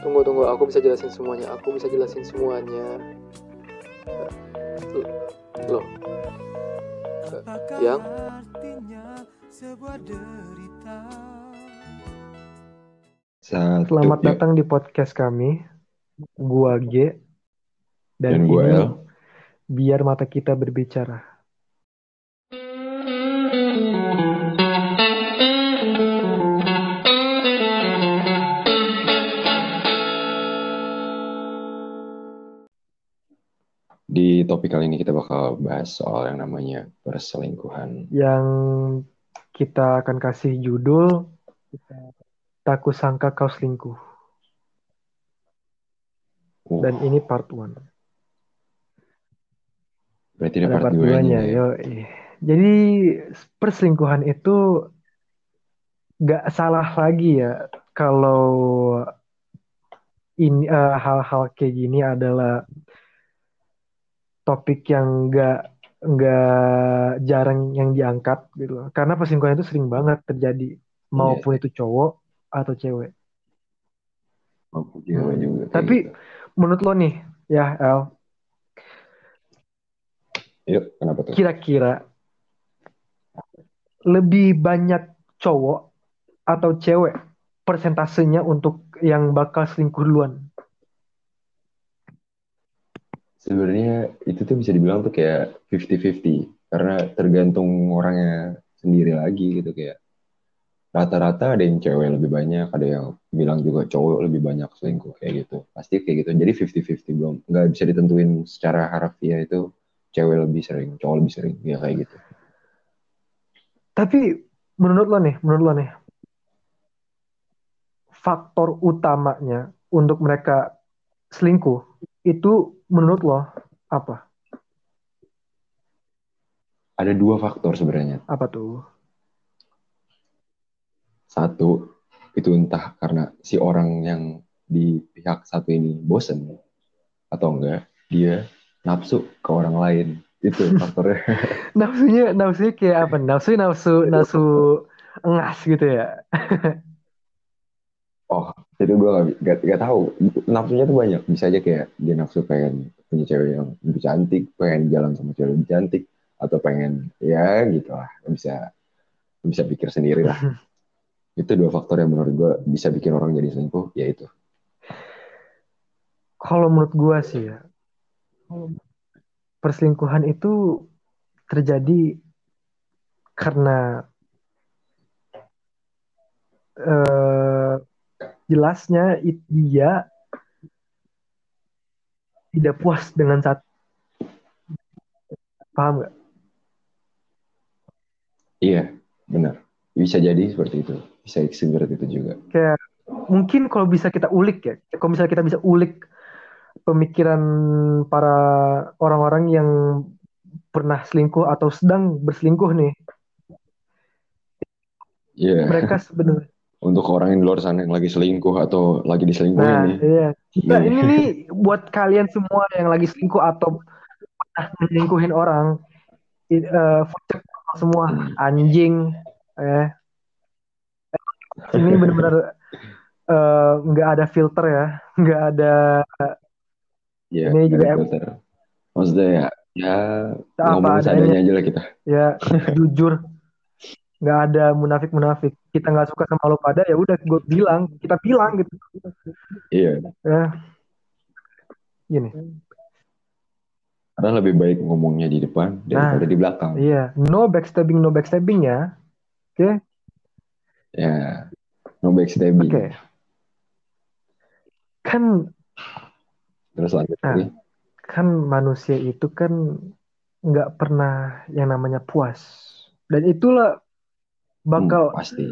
tunggu tunggu aku bisa jelasin semuanya. Aku bisa jelasin semuanya. Loh yang? Selamat datang di podcast kami. Gua G. Dan, dan gua L. Biar mata kita berbicara. Di topik kali ini kita bakal bahas soal yang namanya perselingkuhan. Yang kita akan kasih judul Takut sangka kau selingkuh. Uh. Dan ini part 1. Berarti ada part, part 2 nya. Yo, Jadi perselingkuhan itu gak salah lagi ya kalau ini uh, hal-hal kayak gini adalah topik yang nggak nggak jarang yang diangkat gitu karena perselingkuhan itu sering banget terjadi maupun yeah. itu cowok atau cewek. Oh, cewek juga. Tapi gitu. menurut lo nih ya El. Yuk, kenapa tuh? Kira-kira lebih banyak cowok atau cewek persentasenya untuk yang bakal selingkuh duluan? Sebenarnya itu tuh bisa dibilang tuh kayak 50-50 karena tergantung orangnya sendiri lagi gitu kayak rata-rata ada yang cewek lebih banyak ada yang bilang juga cowok lebih banyak selingkuh kayak gitu. Pasti kayak gitu. Jadi 50-50 belum nggak bisa ditentuin secara harfiah itu cewek lebih sering cowok lebih sering ya kayak gitu. Tapi menurut lo nih menurut lo nih faktor utamanya untuk mereka selingkuh itu menurut lo apa? Ada dua faktor sebenarnya. Apa tuh? Satu, itu entah karena si orang yang di pihak satu ini bosen atau enggak dia nafsu ke orang lain itu faktornya nafsunya nafsunya kayak apa nafsu nafsu nafsu engas gitu ya oh itu gue gak, gak, gak tahu. Nafsunya tuh banyak. Bisa aja kayak dia nafsu pengen punya cewek yang lebih cantik pengen jalan sama cewek lebih cantik atau pengen ya gitu lah. Bisa bisa pikir sendiri lah. Itu dua faktor yang menurut gue bisa bikin orang jadi selingkuh ya itu. Kalau menurut gue sih ya perselingkuhan itu terjadi karena uh, jelasnya dia tidak puas dengan saat paham nggak? Iya, benar. Bisa jadi seperti itu. Bisa seperti itu juga. Kayak mungkin kalau bisa kita ulik ya, kalau misalnya kita bisa ulik pemikiran para orang-orang yang pernah selingkuh atau sedang berselingkuh nih. Yeah. Mereka sebenarnya untuk orang yang di luar sana yang lagi selingkuh atau lagi diselingkuhin nah, nih. Iya. Nah, ini nih buat kalian semua yang lagi selingkuh atau pernah menyelingkuhin orang, uh, semua anjing, eh. Ini benar-benar nggak uh, ada filter ya, nggak ada. Ya, ini juga filter. Maksudnya ya, ya ngomong seadanya aja lah kita. Ya, jujur nggak ada munafik munafik kita nggak suka sama lo pada ya udah gue bilang kita bilang gitu. Iya. Ya. Gini. Karena lebih baik ngomongnya di depan daripada nah, di belakang. iya. No backstabbing no backstabbing ya. Oke? Okay? ya. No backstabbing. Oke. Okay. kan terus lanjut nah, kan manusia itu kan nggak pernah yang namanya puas. Dan itulah bakal hmm, pasti.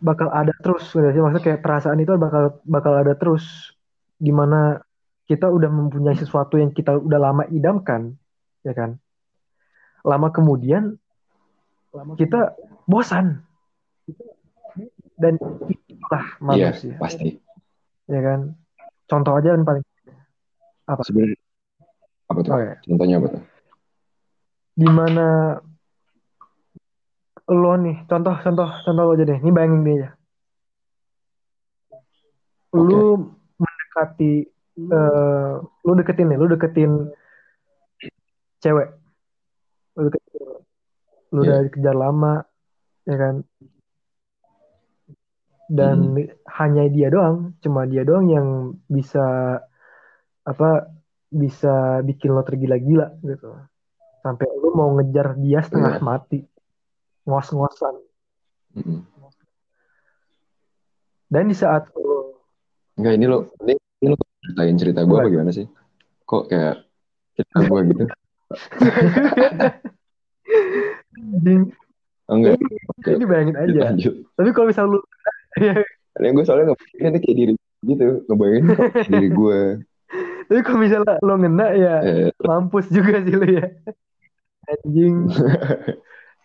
bakal ada terus sih maksudnya kayak perasaan itu bakal bakal ada terus. Gimana kita udah mempunyai sesuatu yang kita udah lama idamkan ya kan? Lama kemudian lama kita bosan. Dan itulah iya, manusia. iya, pasti. Ya kan? Contoh aja yang paling apa? Sebenarnya apa tuh? Okay. contohnya apa tuh? Gimana lo nih contoh contoh contoh lo aja deh ini bayangin dia aja okay. lu mendekati eh lu deketin nih, lu deketin cewek. Lu deketin, lu udah Iya. dikejar lama, ya kan? Dan hanya dia doang, cuma dia doang yang bisa apa bisa bikin lo tergila-gila gitu. Sampai lu mau ngejar dia setengah Iya. mati. Ngos-ngosan. Mm-mm. Dan di saat lu Enggak ini lo ini, ini lo ceritain cerita gue apa gimana sih? Kok kayak cerita gue gitu? Enggak. Oke, ini bayangin aja. lanjut. Tapi kalau misal lu Karena gue soalnya ngebayangin itu kayak diri gitu, ngebayangin diri gue. tapi kalau misalnya lo ngena ya Eh, mampus juga sih lu ya. Anjing.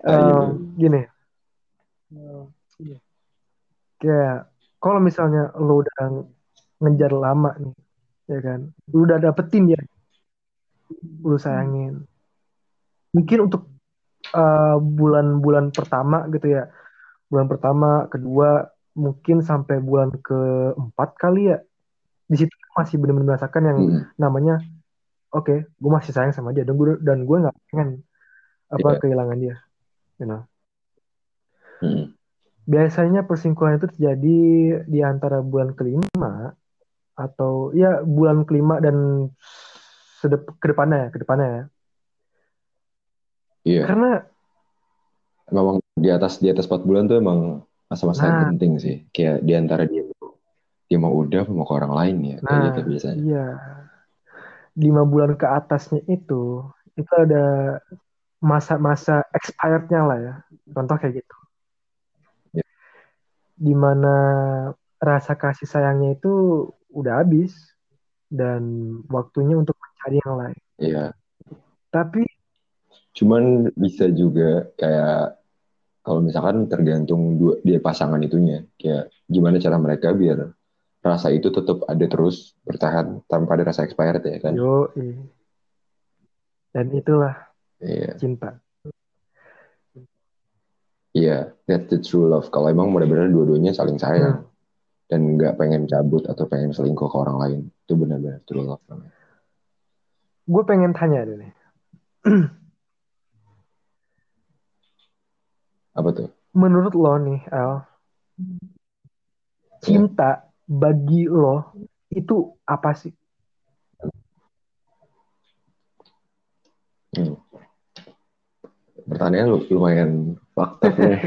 Gitu. gini. Kayak kalau misalnya lo udah ngejar lama nih, ya kan? Lu udah dapetin ya. Lu sayangin. Mungkin untuk eh, bulan-bulan pertama gitu ya. Bulan pertama, kedua, mungkin sampai bulan keempat kali ya. Di situ masih benar-benar merasakan yang Mm-mm. namanya oke, gue masih sayang sama dia dan gue dan gue nggak pengen apa Iya. kehilangan dia. You know. Mm-mm. Biasanya perselingkuhan itu terjadi di antara bulan kelima atau ya bulan kelima dan sedep ke depannya ya, ya. Iya, Karena memang di atas di atas 4 bulan tuh emang masa-masa Nah. penting sih. Kayak di antara dia dia mau udah mau ke orang lain ya kayak Nah, gitu biasanya. iya. Lima bulan ke atasnya itu itu ada masa-masa expirednya lah ya. Contoh kayak gitu. Iya. Di mana rasa kasih sayangnya itu udah habis dan waktunya untuk mencari yang lain. Iya. Tapi Cuman bisa juga kayak kalau misalkan tergantung dua dia pasangan itunya, kayak gimana cara mereka biar rasa itu tetap ada terus bertahan tanpa ada rasa expired ya kan? yo dan itulah Iya, cinta. iya, that's the true love. Kalau emang benar-benar dua-duanya saling sayang dan nggak pengen cabut atau pengen selingkuh ke orang lain, itu benar-benar true love namanya. Gue pengen tanya deh nih. Apa tuh? Menurut lo nih, Al, cinta bagi lo itu apa sih? Hmm. Pertanyaannya lu- lumayan fakta nih.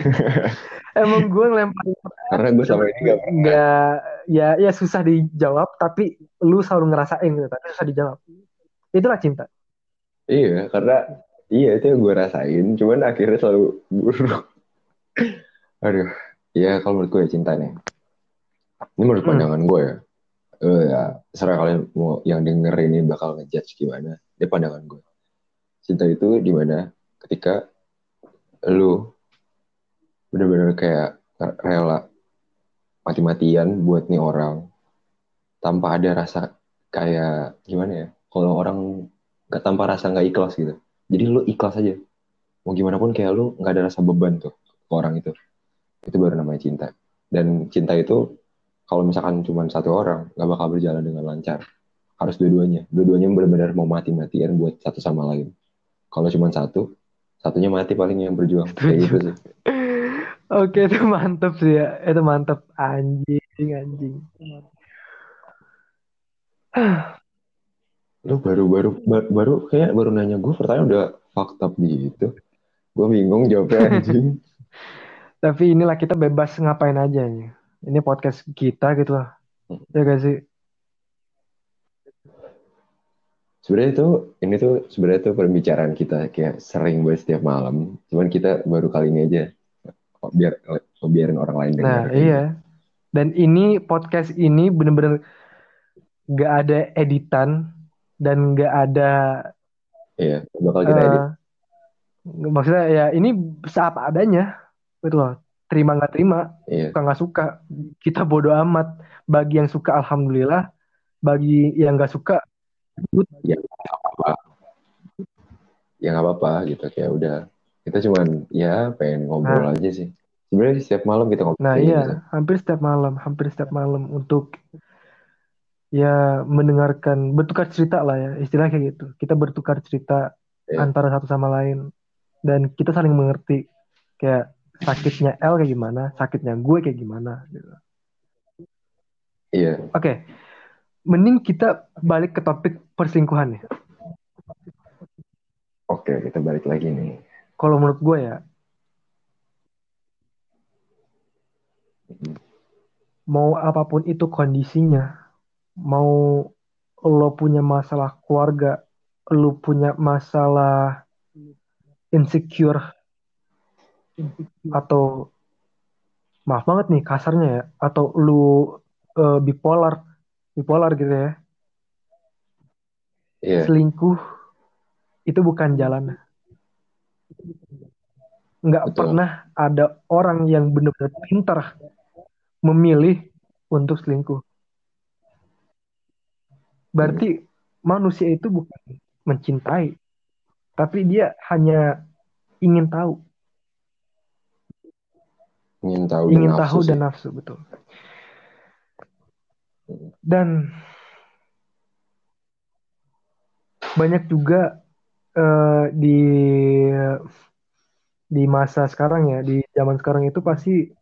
Emang gue ngelempar Karena gue sama ini nggak nggak ya ya susah dijawab tapi lu selalu ngerasain gitu tapi susah dijawab. Itulah cinta. Iya, karena iya itu yang gue rasain, cuman akhirnya selalu buruk. Aduh, ya kalau menurut gue ya cinta nih. Ini menurut Hmm. pandangan gue ya. Eh ya, serah kalian mau yang denger ini bakal ngejudge gimana. Ini pandangan gue. Cinta itu di mana ketika lu bener-bener kayak rela mati-matian buat nih orang tanpa ada rasa kayak gimana ya? Kalau orang nggak tanpa rasa nggak ikhlas gitu. Jadi lu ikhlas aja. Mau gimana pun kayak lu nggak ada rasa beban tuh ke orang itu. Itu baru namanya cinta. Dan cinta itu kalau misalkan cuma satu orang nggak bakal berjalan dengan lancar. Harus dua-duanya. Dua-duanya benar-benar mau mati-matian buat satu sama lain. Kalau cuma satu, satunya mati paling yang berjuang. Kayak gitu sih. Oke itu mantep sih ya. Itu mantep anjing anjing. Lu baru baru baru, baru kayak baru nanya gue pertanyaan udah fucked up gitu. Gue bingung jawabnya anjing. Tapi inilah kita bebas ngapain aja nih. Ini podcast kita gitu lah. Ya gak sih? Sebenarnya itu ini tuh sebenarnya tuh pembicaraan kita kayak sering banget setiap malam. Cuman kita baru kali ini aja biar biarin orang lain Nah dengar. iya. Dan ini podcast ini bener-bener gak ada editan dan gak ada Iya, bakal kita edit. eh, maksudnya ya ini seapa adanya gitu loh terima nggak terima Iya, suka nggak suka kita bodoh amat bagi yang suka alhamdulillah bagi yang nggak suka ya nggak apa-apa gitu kayak udah. Kita cuman ya pengen ngobrol aja sih. Sebenarnya setiap malam kita ngobrol. nah iya gitu. hampir setiap malam hampir setiap malam untuk ya mendengarkan bertukar cerita lah ya istilahnya kayak gitu kita bertukar cerita Iya. antara satu sama lain dan kita saling mengerti kayak sakitnya L kayak gimana sakitnya gue kayak gimana gitu. Iya. Oke, mending kita balik ke topik perselingkuhan ya. Oke, kita balik lagi nih. Kalau menurut gue ya, mau apa pun itu kondisinya, mau lo punya masalah keluarga, lo punya masalah insecure atau maaf banget nih kasarnya ya, atau lu eh, bipolar, bipolar gitu ya, Iya. selingkuh itu bukan jalan. Nggak Betul. pernah ada orang yang benar-benar pintar memilih untuk selingkuh. Berarti manusia itu bukan mencintai, tapi dia hanya ingin tahu, Ingin tahu ingin dan tahu nafsu dan sih. nafsu betul. Dan banyak juga eh, di di masa sekarang ya, di zaman sekarang itu pasti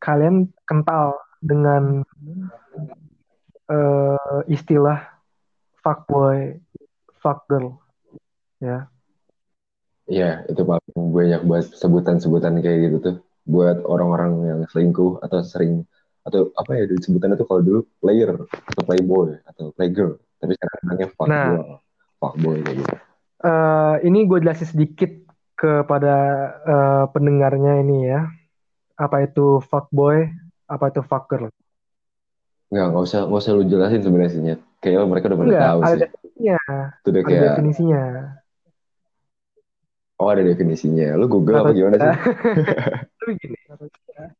kalian kental dengan eh, istilah fuckboy, fuckgirl, ya. Iya, itu paling banyak buat sebutan-sebutan kayak gitu tuh. Buat orang-orang yang selingkuh atau sering atau apa ya sebutannya tuh kalau dulu player atau playboy atau playgirl. Tapi sekarang namanya Nah, fuckgirl, fuckboy kayak gitu. eh, ini gue jelasin sedikit kepada eh, pendengarnya ini ya. Apa itu fuckboy, apa itu fuckgirl. Nggak, nggak usah, nggak usah lu jelasin sebenarnya. Kayaknya mereka udah pada tahu ada sih. definisinya, Itu udah ada kayak, definisinya. oh ada definisinya. Lu Google apa Kata gimana sih? tapi gini,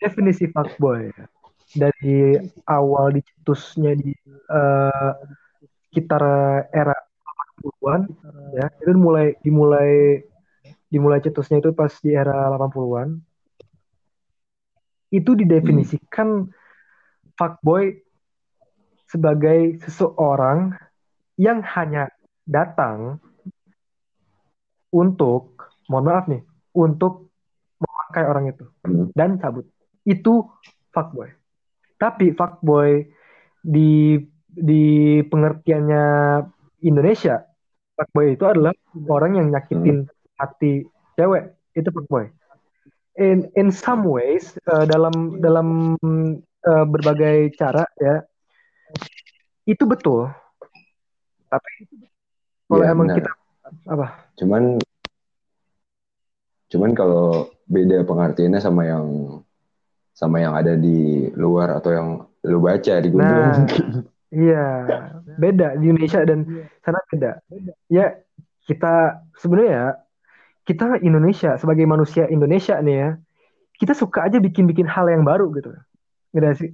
definisi fuckboy dari awal dicetusnya di eh, sekitar era 80-an ya, itu mulai dimulai dimulai cetusnya itu pas di era 80-an. Itu didefinisikan fuckboy sebagai seseorang yang hanya datang untuk, mohon maaf nih, untuk memakai orang itu Hmm. dan cabut. Itu fuckboy. Tapi fuckboy di di pengertiannya Indonesia, fuckboy itu adalah orang yang nyakitin hati cewek. Itu fuckboy. In in some ways eh, dalam dalam eh, berbagai cara ya itu betul. Tapi kalau Iya, emang benar. kita apa? Cuman, cuman kalau beda pengertiannya sama yang sama yang ada di luar atau yang lu baca di Google Nah. Iya, beda di Indonesia dan sana beda. Ya, kita sebenarnya ya, kita Indonesia sebagai manusia Indonesia nih ya, kita suka aja bikin-bikin hal yang baru gitu. Nggak sih?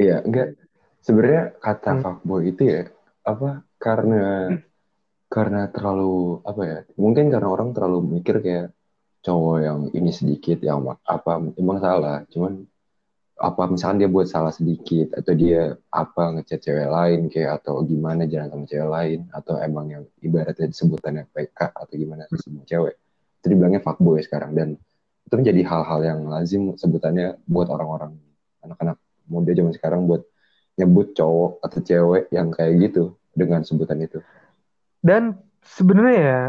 Iya, enggak. Sebenarnya kata Hmm. fuckboy itu ya apa karena karena terlalu apa ya? Mungkin karena orang terlalu mikir kayak cowok yang ini sedikit yang apa emang salah. Cuman apa misalnya dia buat salah sedikit atau dia apa ngechat cewek lain kayak atau gimana jalan sama cewek lain atau emang yang ibaratnya sebutannya PK atau gimana semua cewek itu dibilangnya fuckboy sekarang dan itu menjadi hal-hal yang lazim sebutannya buat orang-orang anak-anak muda zaman sekarang buat nyebut cowok atau cewek yang kayak gitu dengan sebutan itu Dan sebenarnya ya,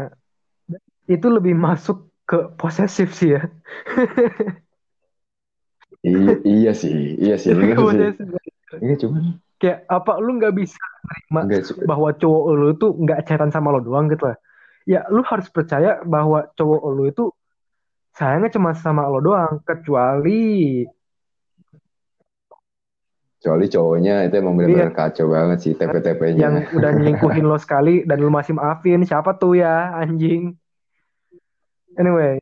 itu lebih masuk ke posesif sih ya. iya, iya sih iya sih bener sih iya cuman Kayak apa lu nggak bisa su- bahwa cowok lu itu nggak chatan sama lo doang gitu lah. Ya lu harus percaya bahwa cowok lu itu sayangnya cuma sama lo doang, kecuali kecuali cowoknya itu emang Iya. benar-benar kacau banget sih TP-TP-nya yang udah nyelingkuhin lo sekali dan lu masih maafin siapa tuh ya anjing anyway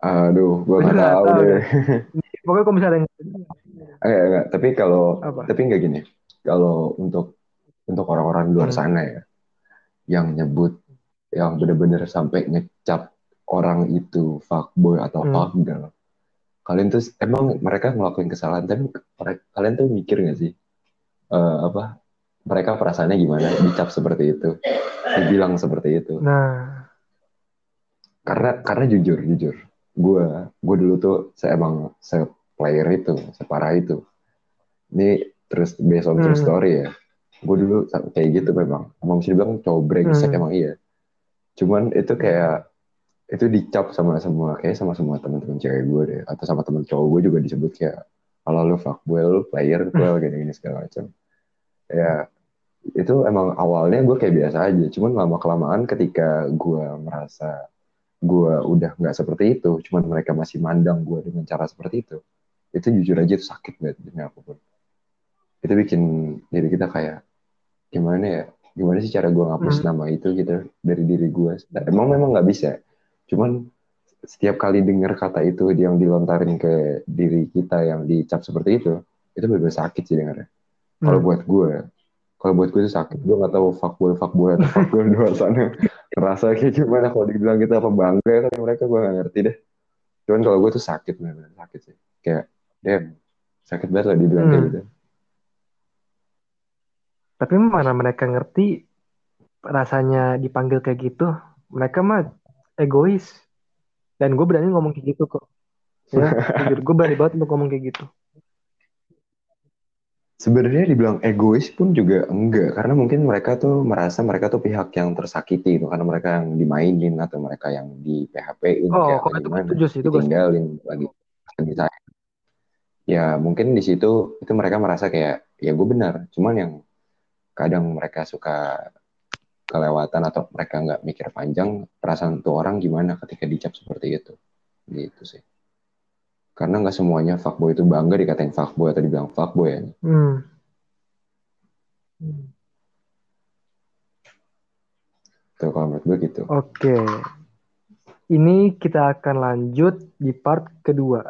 aduh nggak Nggak tahu tahu deh pokoknya kalau misalnya Enggak, enggak. Tapi kalau Apa? tapi enggak gini. Kalau untuk untuk orang-orang di luar Hmm. sana ya, yang nyebut, yang bener-bener sampai ngecap orang itu fuckboy atau Hmm. fuckgirl, kalian tuh emang mereka ngelakuin kesalahan, tapi mereka, kalian tuh mikir nggak sih? eh, apa mereka perasaannya gimana dicap seperti itu dibilang seperti itu Nah, karena karena jujur jujur. Gue gue dulu tuh saya emang se player itu separah itu. Ini terus based on true Hmm. story ya. Gue dulu kayak gitu memang. Emang bisa dibilang cowok brengsek Hmm. emang iya. Cuman itu kayak itu dicap sama semua kayak sama semua teman-teman cewek gue deh. Atau sama teman cowok gue juga disebut kayak kalau lu fuckboy lu player gue gini gini segala macam. Ya itu emang awalnya gue kayak biasa aja. Cuman lama kelamaan ketika gue merasa gue udah nggak seperti itu cuman mereka masih mandang gue dengan cara seperti itu itu jujur aja itu sakit banget demi apa pun itu bikin diri kita kayak gimana ya gimana sih cara gue ngapus Hmm. nama itu gitu dari diri gue emang memang nggak bisa cuman setiap kali dengar kata itu yang dilontarin ke diri kita yang dicap seperti itu itu benar sakit sih dengarnya kalau Hmm. buat gue kalau buat gue itu sakit gue nggak tahu fuckboy fuckboy atau fuckboy di luar sana ngerasa kayak gimana kalau dibilang kita apa bangga kan mereka gue gak ngerti deh cuman kalau gue tuh sakit benar sakit sih kayak damn sakit banget lah dibilang kayak Hmm. gitu tapi mana mereka ngerti rasanya dipanggil kayak gitu. Mereka mah egois. Dan gue berani ngomong kayak gitu kok. Ya, jujur gue berani banget untuk ngomong kayak gitu. Sebenarnya dibilang egois pun juga enggak karena mungkin mereka tuh merasa mereka tuh pihak yang tersakiti itu karena mereka yang dimainin atau mereka yang di PHP-in Oh, kayak itu gimana itu setuju. ditinggalin lagi lagi sayang. ya mungkin di situ itu mereka merasa kayak ya gue benar cuman yang kadang mereka suka kelewatan atau mereka nggak mikir panjang perasaan tuh orang gimana ketika dicap seperti itu gitu sih karena nggak semuanya fuckboy itu bangga dikatain fuckboy atau dibilang fuckboy ya Hmm. tuh kalau menurut gue gitu Oke. Ini kita akan lanjut di part kedua.